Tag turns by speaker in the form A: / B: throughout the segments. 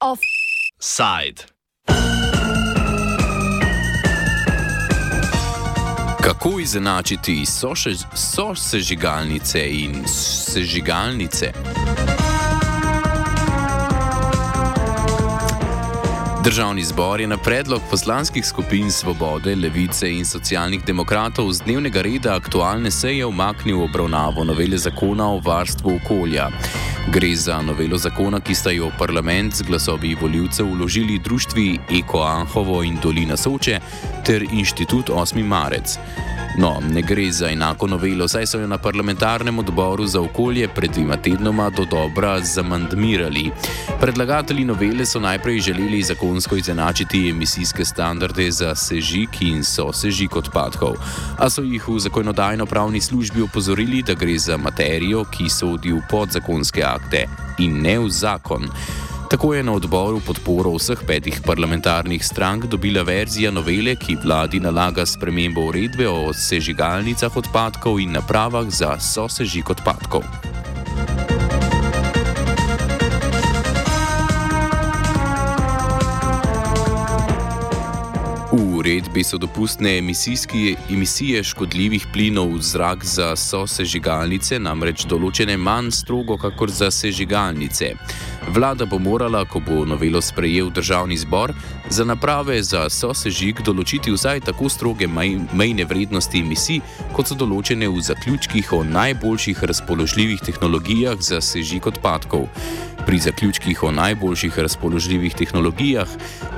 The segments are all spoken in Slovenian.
A: Offside. Kako izenačiti sosežigalnice in sežigalnice? Državni zbor je na predlog poslanskih skupin Svobode, Levice in socialnih demokratov z dnevnega reda aktualne seje umaknil obravnavo novele zakona o varstvu okolja. Gre za novelo zakona, ki sta jo v parlament z glasovi voljivcev uložili društvi Eko Anhovo in Dolina Soče ter inštitut 8. marec. No, ne gre za enako novelo, saj so jo na parlamentarnem odboru za okolje pred dvima tednoma do dobra zamandmirali. Predlagatelji novele so najprej želeli zakonsko izenačiti emisijske standarde za sežig in sosežig odpadkov, a so jih v zakonodajno-pravni službi opozorili, da gre za materijo, ki sodi v podzakonske akte in ne v zakon. Tako je na odboru podporo vseh petih parlamentarnih strank dobila verzija novele, ki vladi nalaga spremembo uredbe o sežigalnicah odpadkov in napravah za sosežig odpadkov. V uredbi so dopustne emisije škodljivih plinov v zrak za sosežigalnice namreč določene manj strogo, kakor za sežigalnice. Vlada bo morala, ko bo novelo sprejel državni zbor, za naprave za sosežig določiti vsaj tako stroge mejne vrednosti emisij, kot so določene v zaključkih o najboljših razpoložljivih tehnologijah za sežig odpadkov. Pri zaključkih o najboljših razpoložljivih tehnologijah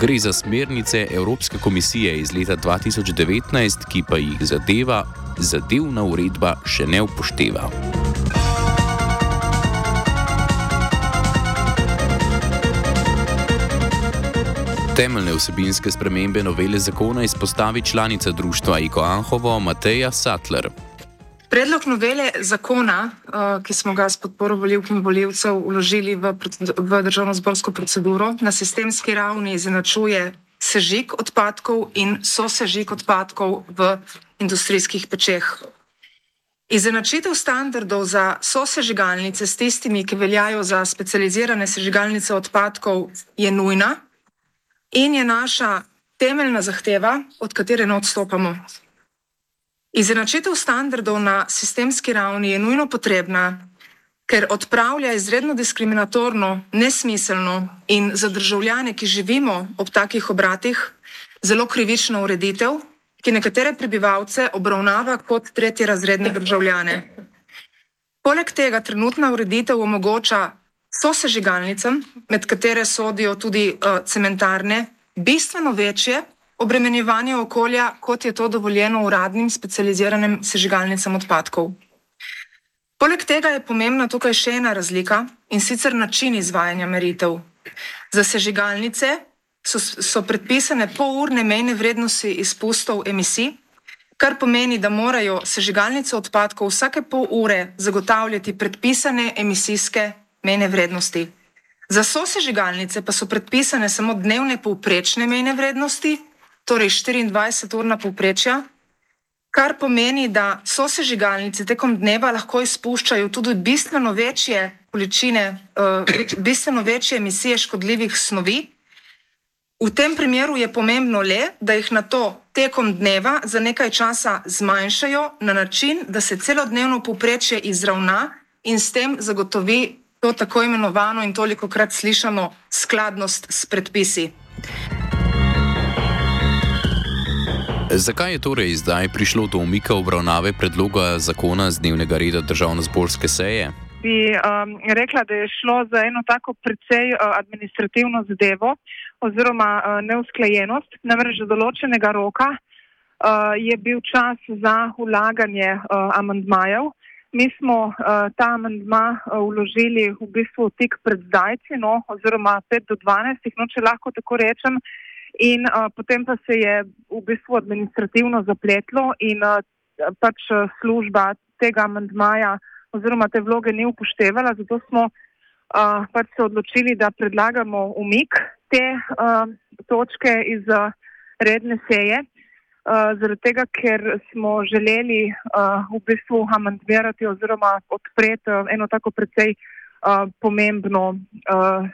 A: gre za smernice Evropske komisije iz leta 2019, ki pa jih zadeva, zadevna uredba še ne upošteva. Temeljne vsebinske spremembe novele zakona izpostavi članica društva Iko Anhovo Mateja Sattler.
B: Predlog novele zakona, uh, ki smo ga s podporo voljivk in voljivcev uložili v, v državno zborsko proceduro, na sistemski ravni izenačuje sežig odpadkov in sosežig odpadkov v industrijskih pečeh. Izenačitev standardov za sosežigalnice s tistimi, ki veljajo za specializirane sežigalnice odpadkov, je nujna in je naša temeljna zahteva, od katere ne odstopamo. Izenačitev standardov na sistemski ravni je nujno potrebna, ker odpravlja izredno diskriminatorno, nesmiselno in za državljane, ki živimo ob takih obratih, zelo krivično ureditev, ki nekatere prebivalce obravnava kot tretje razredne državljane. Poleg tega trenutna ureditev omogoča sosežigalnicam, med katere sodijo tudi uh, cementarne, bistveno večje obremenjevanje okolja, kot je to dovoljeno uradnim specializiranim sežigalnicam odpadkov. Poleg tega je pomembna tukaj še ena razlika in sicer način izvajanja meritev. Za sežigalnice so, so predpisane polurne mejne vrednosti izpustov emisij, kar pomeni, da morajo sežigalnice odpadkov vsake pol ure zagotavljati predpisane emisijske mejne vrednosti. Za sosežigalnice pa so predpisane samo dnevne povprečne mejne vrednosti, torej 24-urna povprečja, kar pomeni, da sosežigalnice tekom dneva lahko izpuščajo tudi bistveno večje količine, uh, bistveno večje emisije škodljivih snovi. V tem primeru je pomembno le, da jih na to tekom dneva za nekaj časa zmanjšajo na način, da se celodnevno povprečje izravna in s tem zagotovi to tako imenovano in toliko krat slišano skladnost s predpisi.
A: Zakaj je torej zdaj prišlo do umika obravnave predloga zakona z dnevnega reda državno-zborske seje?
C: Bi um, rekla, da je šlo za eno tako precej uh, administrativno zadevo oziroma uh, neusklajenost. Namreč do določenega roka uh, je bil čas za ulaganje uh, amandmajev. Mi smo uh, ta amandma uh, vložili v bistvu tik pred zdajci, no, oziroma 5 do 12, no, če lahko tako rečem. In uh, potem pa se je v bistvu administrativno zapletlo in uh, pač služba tega amendmaja oziroma te vloge ni upoštevala, zato smo uh, pač se odločili, da predlagamo umik te uh, točke iz uh, redne seje. Uh, zaradi tega, ker smo želeli uh, v bistvu amandmirati oziroma odpreti uh, eno tako precej uh, pomembno, uh,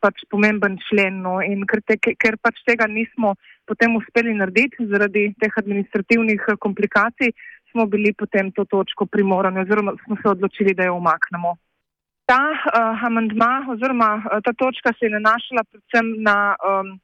C: pač pomemben člen. No, in ker, te, ker pač tega nismo potem uspeli narediti zaradi teh administrativnih komplikacij, smo bili potem to točko primorani oziroma smo se odločili, da jo omaknemo. Ta uh, amandma oziroma uh, ta točka se je nanašala predvsem na um,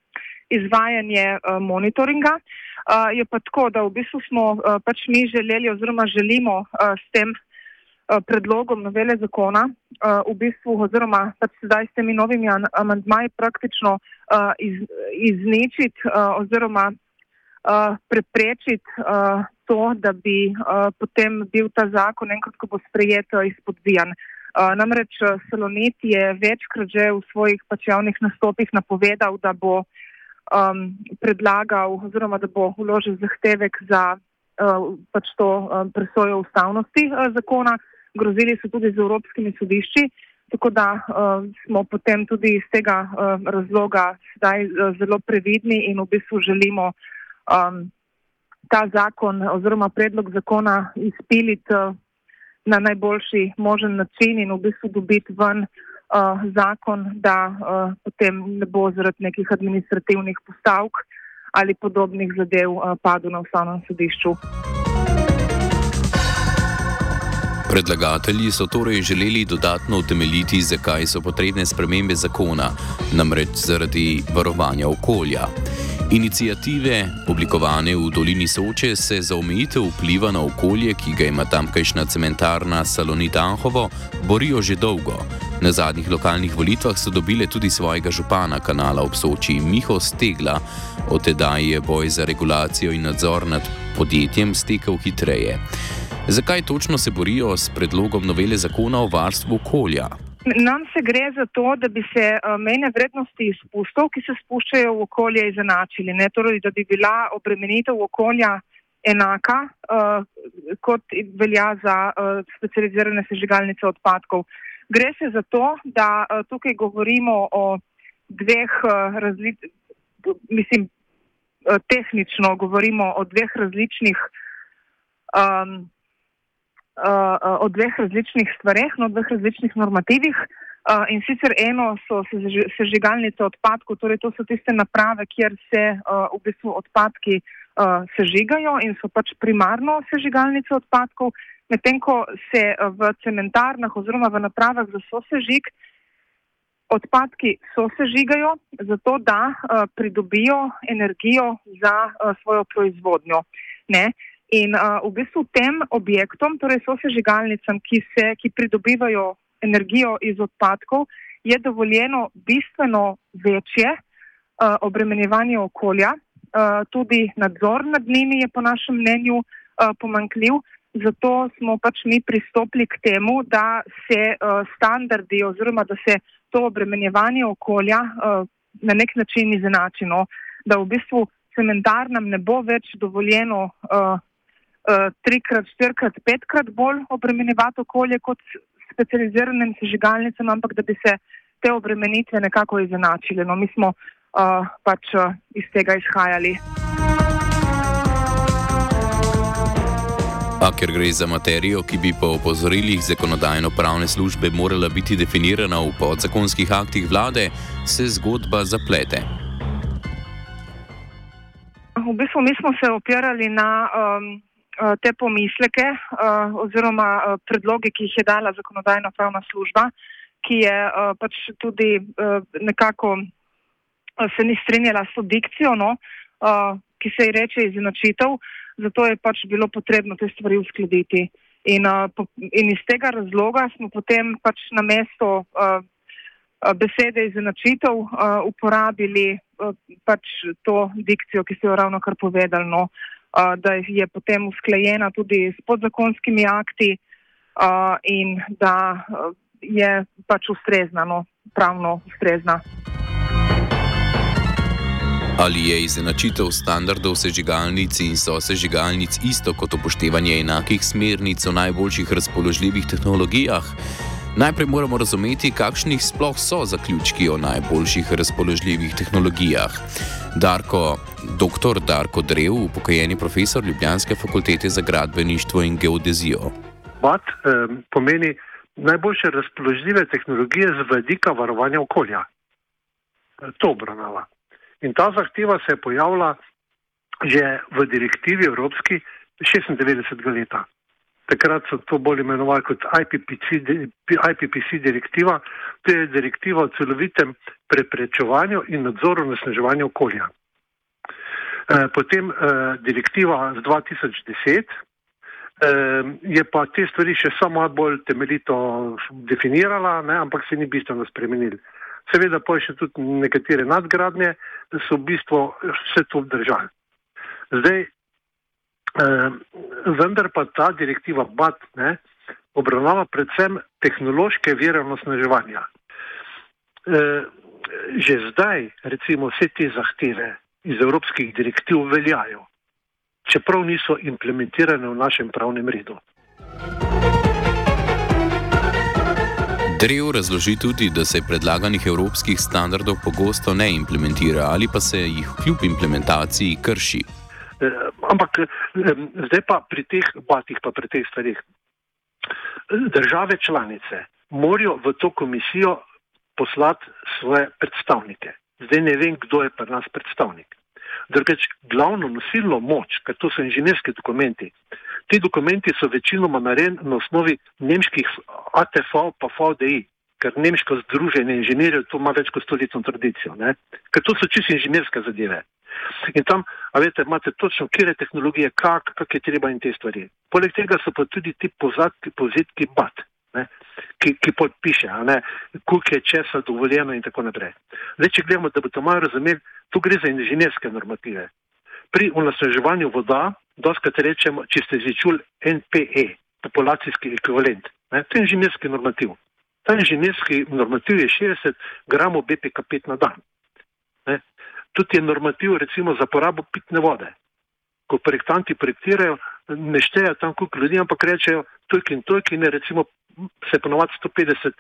C: izvajanje uh, monitoringa. Uh, je pa tako, da v bistvu smo uh, pač mi želeli oziroma želimo uh, s tem uh, predlogom novele zakona uh, v bistvu oziroma pač sedaj s temi novimi amandmaji praktično uh, iz, izničiti uh, oziroma uh, preprečiti uh, to, da bi uh, potem bil ta zakon enkrat, ko bo sprejet, izpodbijan. Uh, namreč Salonit je večkrat že v svojih pač javnih nastopih napovedal, da bo um, predlagal oziroma da bo uložil zahtevek za uh, pač to um, presojo ustavnosti uh, zakona. Grozili so tudi z evropskimi sodišči, tako da uh, smo potem tudi iz tega uh, razloga zdaj uh, zelo previdni in v bistvu želimo um, ta zakon oziroma predlog zakona izpiliti uh, na najboljši možen način in v bistvu dobiti ven uh, zakon, da uh, potem ne bo zaradi nekih administrativnih postavk ali podobnih zadev uh, padel na ustavnem sodišču.
A: Predlagatelji so torej želeli dodatno utemeljiti, zakaj so potrebne spremembe zakona, namreč zaradi varovanja okolja. Inicijative, oblikovane v dolini Soče, se za omejitev vpliva na okolje, ki ga ima tamkajšnja cementarna Salonit Anhovo, borijo že dolgo. Na zadnjih lokalnih volitvah so dobile tudi svojega župana kanala ob Soči, Miho Stegla. Od tedaj je boj za regulacijo in nadzor nad podjetjem stekel hitreje. Zakaj točno se borijo s predlogom novele zakona o varstvu okolja?
C: Nam se gre za to, da bi se uh, mejne vrednosti izpustov, ki se spuščajo v okolje, izenačili. Ne? Torej, da bi bila obremenitev okolja enaka, uh, kot velja za uh, specializirane sežigalnice odpadkov. Gre se za to, da uh, tukaj govorimo o dveh uh, različnih, mislim, uh, tehnično govorimo o dveh različnih. Um, o dveh različnih stvareh, no, o dveh različnih normativih. In sicer eno so sežigalnice odpadkov, torej to so tiste naprave, kjer se v bistvu odpadki sežigajo in so pač primarno sežigalnice odpadkov, medtem ko se v cementarnah oziroma v napravah za sosežig odpadki sosežigajo, zato da uh, pridobijo energijo za uh, svojo proizvodnjo. Ne? In uh, v bistvu tem objektom, torej sosežigalnicam, ki, se, ki pridobivajo energijo iz odpadkov, je dovoljeno bistveno večje uh, obremenjevanje okolja. Uh, tudi nadzor nad njimi je po našem mnenju uh, pomankljiv. Zato smo pač mi pristopili k temu, da se uh, standardi oziroma da se to obremenjevanje okolja uh, na nek način izenačino, da v bistvu cementarnam ne bo več dovoljeno uh, uh, trikrat, štirikrat, petkrat bolj obremenjevati okolje kot specializiranim sežigalnicam, ampak da bi se te obremenitve nekako izenačile. No, mi smo uh, pač uh, iz tega izhajali.
A: A ker gre za materijo, ki bi po opozorilih zakonodajno-pravne službe morala biti definirana v podzakonskih aktih vlade, se zgodba zaplete.
C: V bistvu mi smo se opirali na um, Eh, te pomisleke uh, oziroma uh, predloge, ki jih je dala zakonodajna pravna služba, ki je uh, pač tudi uh, nekako uh, se ni strinjala s dikcijo, no, uh, ki se ji reče izenačitev, zato je pač bilo potrebno te stvari uskladiti. In, uh, po, in iz tega razloga smo potem pač na mesto uh, besede izenačitev uh, uporabili uh, pač to dikcijo, ki ste jo ravno kar povedali. No. Uh, da je potem usklajena tudi s podzakonskimi akti in da je pač ustrezna, no, pravno ustrezna.
A: Ali je izenačitev standardov sežigalnic in sosežigalnic isto kot upoštevanje enakih smernic o najboljših razpoložljivih tehnologijah? Najprej moramo razumeti, kakšni sploh so zaključki o najboljših razpoložljivih tehnologijah. Darko, dr. Darko Drev, upokojeni profesor Ljubljanske fakultete za gradbeništvo in geodezijo.
D: BAT eh, pomeni najboljše razpoložljive tehnologije z vedika varovanja okolja. To obravnava. In ta zahteva se je pojavila že v direktivi Evropski 96. leta. Takrat so to bolj imenovali kot IPPC, IPPC direktiva, to je direktiva o celovitem preprečevanju in nadzoru nasneževanja okolja. E, potem e, direktiva z 2010 e, je pa te stvari še samo bolj temeljito definirala, ne, ampak se ni bistveno spremenili. Seveda pa še tudi nekatere nadgradnje so v bistvu vse to obdržali. Zdaj, Eh, vendar pa ta direktiva BAT ne, obravnava predvsem tehnološke vire osnaževanja. Eh, že zdaj, recimo, vse te zahteve iz evropskih direktiv veljajo, čeprav niso implementirane v našem pravnem redu.
A: Drev razloži tudi, da se predlaganih evropskih standardov pogosto ne implementira ali pa se jih kljub implementaciji krši.
D: Eh, ampak eh, zdaj pa pri teh batih, pa pri teh stvarih. Države članice morajo v to komisijo poslati svoje predstavnike. Zdaj ne vem, kdo je pri nas predstavnik. Drugič, glavno nosilno moč, ker to so inženirski dokumenti. Ti dokumenti so večinoma narejeni na osnovi nemških ATV pa VDI, ker nemško združenje inženirjev to ima več kot stoletno tradicijo. Ne? Ker to so čisto inženirske zadeve. In tam, a veste, imate točno, kje je tehnologija, kak, kak je treba in te stvari. Poleg tega so pa tudi ti pozadki, povzetki bat, ne, ki, ki podpiše, koliko je česa dovoljeno in tako naprej. Zdaj, če gledamo, da bo to malo razumeli, tu gre za inženirske normative. Pri unasveževanju voda, doskrat rečemo, če ste izčuli NPE, populacijski ekvivalent, ne, to je inženirski normativ. Ta inženirski normativ je 60 gramov BPK5 na dan tudi je normativ recimo za porabo pitne vode. Ko projektanti projektirajo, ne štejejo tam koliko ljudi, ampak rečejo toliko in toliko in recimo se ponovadi 150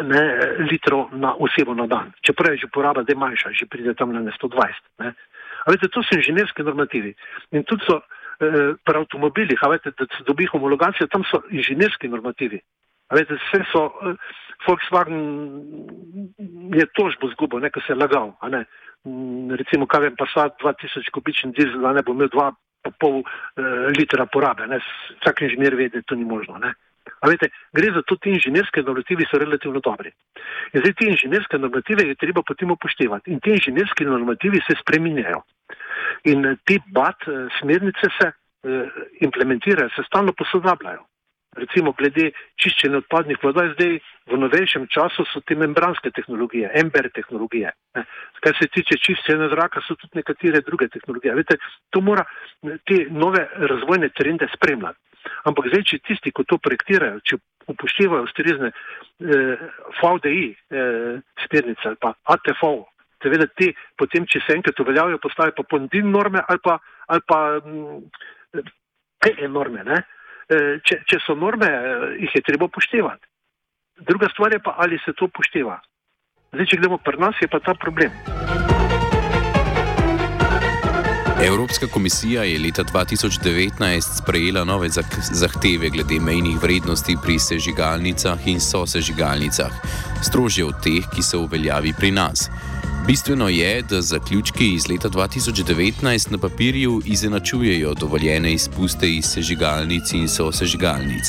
D: ne, litrov na osebo na dan. Čeprav je že poraba, da je manjša, že pride tam na 120. Ne. A veste, to so inženirski normativi. In tudi so eh, pri avtomobilih, a veste, da se dobi homologacijo, tam so inženirski normativi. A veste, vse so, eh, Volkswagen je tožbo zgubo, nekaj se je lagal, a ne. Mm, recimo, kaj vem, Passat 2000 kubični dizel, da ne bo imel 2,5 uh, litra porabe. Ne? Vsak inženir ve, da to ni možno. Ne? A veste, gre za to, ti inženirske normativi so relativno dobri. In zdaj te inženirske normative je treba potem upoštevati. In te inženirske normativi se spreminjajo. In te BAT eh, smernice se uh, implementirajo, se stalno posodabljajo recimo glede čiščenja odpadnih voda, zdaj v novejšem času so te membranske tehnologije, ember tehnologije. Kar se tiče čiščenja zraka, so tudi nekatere druge tehnologije. Vete, to mora te nove razvojne trende spremljati. Ampak zdaj, če tisti, ko to projektirajo, če upoštevajo ustrezne eh, VDI eh, smernice ali pa ATV, seveda te potem, če se enkrat uveljavijo, postavijo pa pondin norme ali pa, ali pa mm, PE norme. Ne. Eh, če, če so norme, eh, jih je treba upoštevati. Druga stvar je pa, ali se to upošteva. Zdaj, če gledamo pri nas, je pa ta problem.
A: Evropska komisija je leta 2019 sprejela nove zahteve glede mejnih vrednosti pri sežigalnicah in sosežigalnicah, strožje od teh, ki so v veljavi pri nas. Bistveno je, da zaključki iz leta 2019 na papirju izenačujejo dovoljene izpuste iz sežigalnic in sosežigalnic.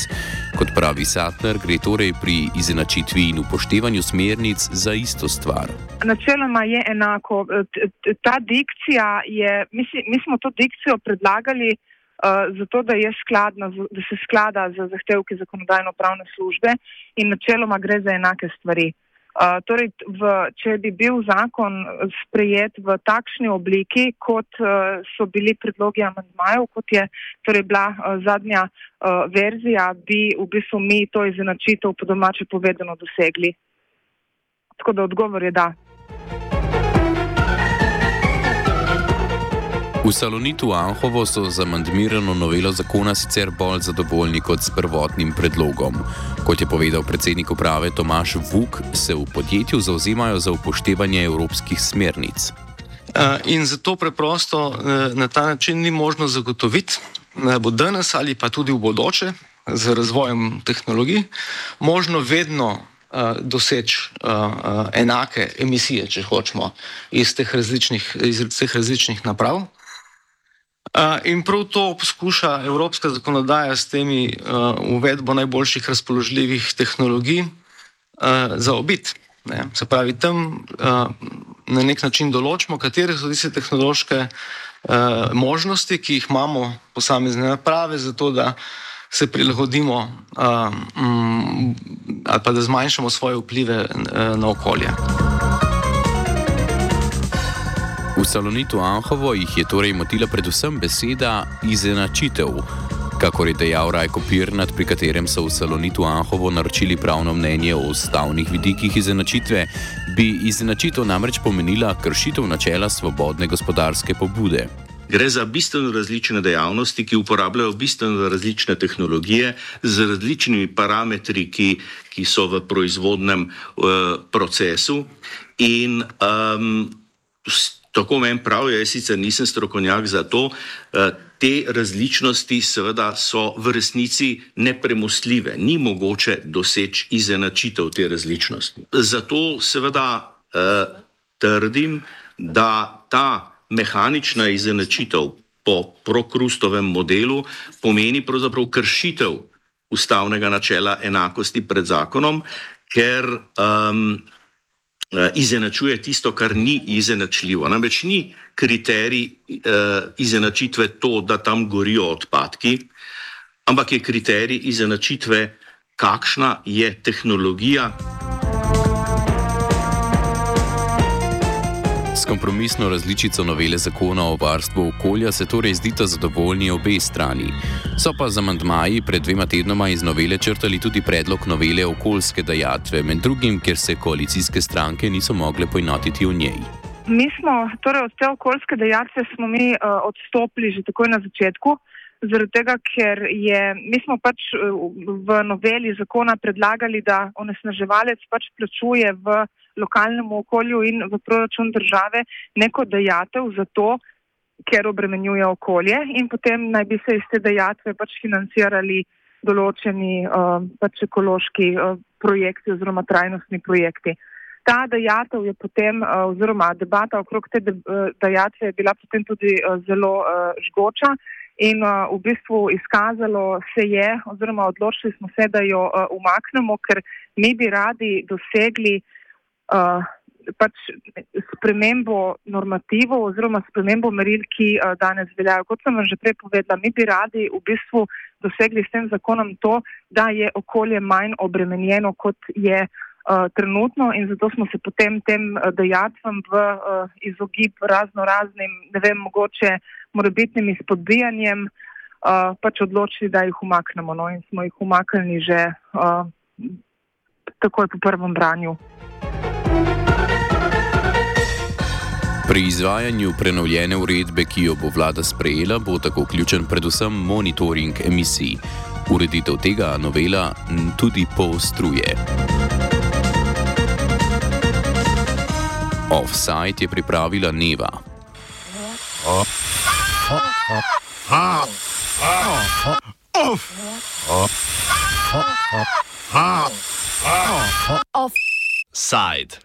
A: Kot pravi Satner, gre torej pri izenačitvi in upoštevanju smernic za isto stvar.
C: Načeloma je enako. Ta dikcija je, mi, si, mi smo to dikcijo predlagali uh, zato, da, skladna, da se sklada z zahtevki zakonodajno-pravne službe in načeloma gre za enake stvari. Uh, torej, v, če bi bil zakon sprejet v takšni obliki, kot uh, so bili predlogi amandmajev, kot je torej bila uh, zadnja uh, verzija, bi v bistvu mi to izenačitev po domače povedano dosegli. Tako da odgovor je da.
A: V Salonitu Anhovo so z amandmirano novelo zakona sicer bolj zadovoljni kot s prvotnim predlogom. Kot je povedal predsednik uprave Tomaš Vuk, se v podjetju zauzemajo za upoštevanje evropskih smernic.
E: In zato preprosto na ta način ni možno zagotoviti, da bo danes ali pa tudi v bodoče z razvojem tehnologij možno vedno uh, doseči uh, enake emisije, če hočemo, iz teh različnih, iz teh različnih naprav. In prav to poskuša evropska zakonodaja s temi uvedbo najboljših razpoložljivih tehnologij zaobiti. Se pravi, tam uh, na nek način določimo, katere so tiste tehnološke uh, možnosti, ki jih imamo posamezne naprave, zato da se prilagodimo uh, um, ali pa da zmanjšamo svoje vplive uh, na okolje.
A: V Salonitu Anhovo jih je torej motila predvsem beseda izenačitev. Kakor je dejal Rajko Pirnat, pri katerem so v Salonitu Anhovo naročili pravno mnenje o ustavnih vidikih izenačitve, bi izenačitev namreč pomenila kršitev načela svobodne gospodarske pobude.
F: Gre za bistveno različne dejavnosti, ki uporabljajo bistveno različne tehnologije z različnimi parametri, ki, ki so v proizvodnem uh, procesu. In um, tako meni prav, jaz sicer nisem strokovnjak za to, uh, te različnosti seveda so v resnici nepremostljive, ni mogoče doseči izenačitev te različnosti. Zato seveda uh, trdim, da ta mehanična izenačitev po prokrustovem modelu pomeni pravzaprav kršitev ustavnega načela enakosti pred zakonom, ker um, izenačuje tisto, kar ni izenačljivo. Namreč ni kriterij uh, izenačitve to, da tam gorijo odpadki, ampak je kriterij izenačitve, kakšna je tehnologija.
A: S kompromisno različico novele zakona o varstvu okolja se torej zdita zadovoljni obe strani. So pa z amantmaji pred dvema tednoma iz novele črtali tudi predlog novele okoljske dajatve, med drugim, ker se koalicijske stranke niso mogle poenotiti o njej.
C: Mi smo, torej od te okoljske dejatve smo mi uh, odstopili že takoj na začetku, zaradi tega, ker je, mi smo pač uh, v noveli zakona predlagali, da onesnaževalec pač plačuje v lokalnemu okolju in v proračun države neko dejatev za to, ker obremenjuje okolje in potem naj bi se iz te dejatve pač financirali določeni uh, pač ekološki uh, projekti oziroma trajnostni projekti. Ta dejatev je potem, uh, oziroma debata okrog te dejatve je bila potem tudi uh, zelo uh, žgoča in uh, v bistvu izkazalo se je, oziroma odločili smo se, da jo uh, umaknemo, ker mi bi radi dosegli uh, uh, pač spremembo normativov oziroma spremembo meril, ki uh, danes veljajo. Kot sem vam že prej povedala, mi bi radi v bistvu dosegli s tem zakonom to, da je okolje manj obremenjeno, kot je uh, trenutno in zato smo se potem tem dejatvam v uh, izogib razno raznim, ne vem, mogoče morebitnim izpodbijanjem uh, pač odločili, da jih umaknemo. No, in smo jih umaknili že uh, takoj po prvem branju.
A: Pri izvajanju prenovljene uredbe, ki jo bo vlada sprejela, bo tako vključen predvsem monitoring emisij. Ureditev tega novela tudi poostruje. Offside je pripravila Neva.
G: Offside.